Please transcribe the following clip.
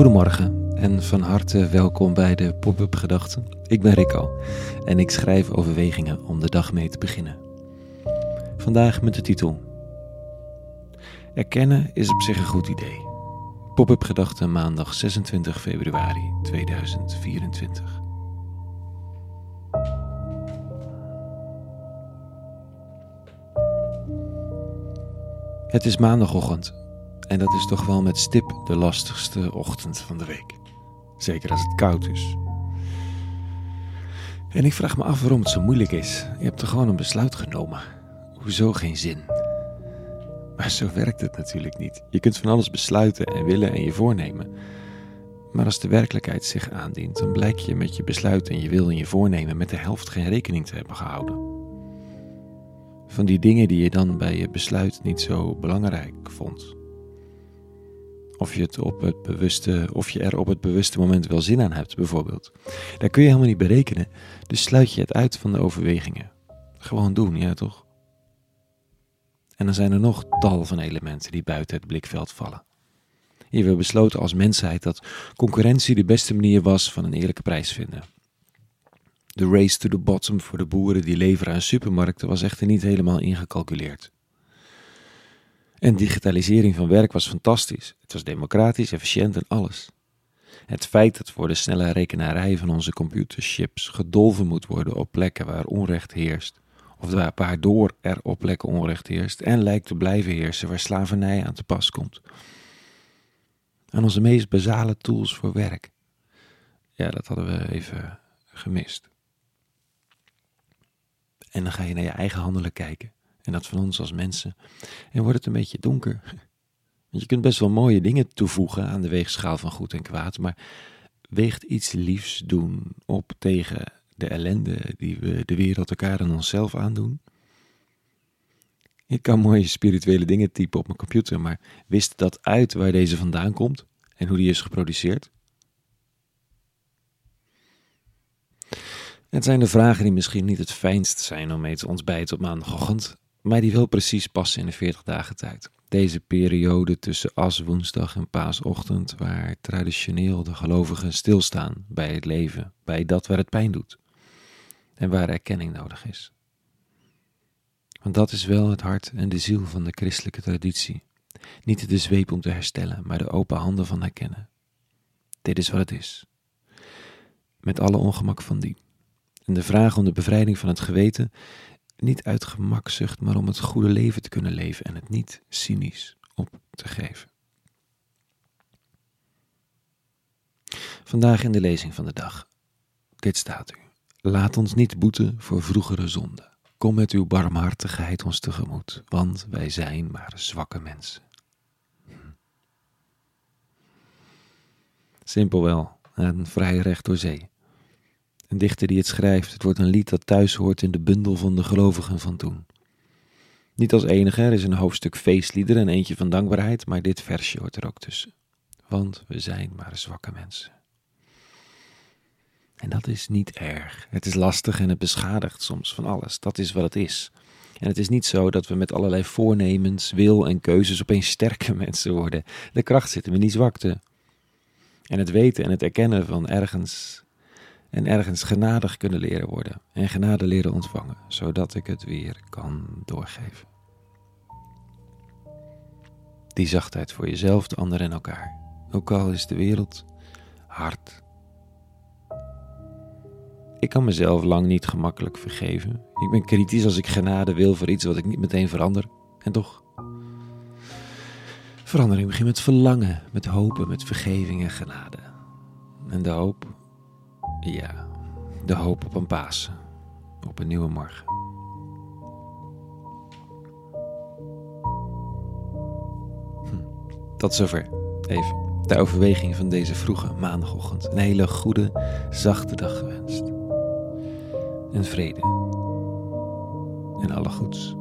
Goedemorgen en van harte welkom bij de Pop-up Gedachten. Ik ben Rico en ik schrijf overwegingen om de dag mee te beginnen. Vandaag met de titel Erkennen is op zich een goed idee. Pop-up Gedachten maandag 26 februari 2024. Het is maandagochtend en dat is toch wel met stip de lastigste ochtend van de week. Zeker als het koud is. En ik vraag me af waarom het zo moeilijk is. Je hebt er gewoon een besluit genomen. Hoezo geen zin? Maar zo werkt het natuurlijk niet. Je kunt van alles besluiten en willen en je voornemen. Maar als de werkelijkheid zich aandient, dan blijkt je met je besluit en je wil en je voornemen met de helft geen rekening te hebben gehouden. Van die dingen die je dan bij je besluit niet zo belangrijk vond. Of je, het op het bewuste, of je er op het bewuste moment wel zin aan hebt, bijvoorbeeld. Daar kun je helemaal niet berekenen, dus sluit je het uit van de overwegingen. Gewoon doen, ja toch? En dan zijn er nog tal van elementen die buiten het blikveld vallen. Hier we besloten als mensheid dat concurrentie de beste manier was van een eerlijke prijs vinden. De race to the bottom voor de boeren die leveren aan supermarkten was echter niet helemaal ingecalculeerd. En digitalisering van werk was fantastisch. Het was democratisch, efficiënt en alles. Het feit dat voor de snelle rekenarij van onze computerchips gedolven moet worden op plekken waar onrecht heerst, of waardoor er op plekken onrecht heerst en lijkt te blijven heersen waar slavernij aan te pas komt. Aan onze meest basale tools voor werk. Ja, dat hadden we even gemist. En dan ga je naar je eigen handelen kijken. En dat van ons als mensen. En wordt het een beetje donker. Want je kunt best wel mooie dingen toevoegen aan de weegschaal van goed en kwaad. Maar weegt iets liefs doen op tegen de ellende die we de wereld elkaar en onszelf aandoen? Ik kan mooie spirituele dingen typen op mijn computer, maar wist dat uit waar deze vandaan komt en hoe die is geproduceerd? Het zijn de vragen die misschien niet het fijnst zijn om mee te ontbijten op maandagochtend, maar die wel precies passen in de 40 dagen tijd. Deze periode tussen aswoensdag en paasochtend, waar traditioneel de gelovigen stilstaan bij het leven, bij dat waar het pijn doet en waar erkenning nodig is. Want dat is wel het hart en de ziel van de christelijke traditie. Niet de zweep om te herstellen, maar de open handen van herkennen. Dit is wat het is. Met alle ongemak van die. En de vraag om de bevrijding van het geweten niet uit gemakzucht, maar om het goede leven te kunnen leven en het niet cynisch op te geven. Vandaag in de lezing van de dag. Dit staat u. Laat ons niet boeten voor vroegere zonden. Kom met uw barmhartigheid ons tegemoet, want wij zijn maar zwakke mensen. Hm. Simpel wel, en vrij recht door zee. Een dichter die het schrijft, het wordt een lied dat thuis hoort in de bundel van de gelovigen van toen. Niet als enige, er is een hoofdstuk feestliederen en eentje van dankbaarheid, maar dit versje hoort er ook tussen. Want we zijn maar zwakke mensen. En dat is niet erg. Het is lastig en het beschadigt soms van alles. Dat is wat het is. En het is niet zo dat we met allerlei voornemens, wil en keuzes opeens sterke mensen worden. De kracht zit in die zwakte. En het weten en het erkennen van ergens en ergens genadig kunnen leren worden en genade leren ontvangen, zodat ik het weer kan doorgeven. Die zachtheid voor jezelf, de ander en elkaar. Ook al is de wereld hard. Ik kan mezelf lang niet gemakkelijk vergeven. Ik ben kritisch als ik genade wil voor iets wat ik niet meteen verander. En toch. Verandering begint met verlangen, met hopen, met vergeving en genade. En de hoop ja, de hoop op een Pasen, op een nieuwe morgen. Hm, tot zover. Even de overweging van deze vroege maandagochtend. Een hele goede, zachte dag gewenst. En vrede. En alle goeds.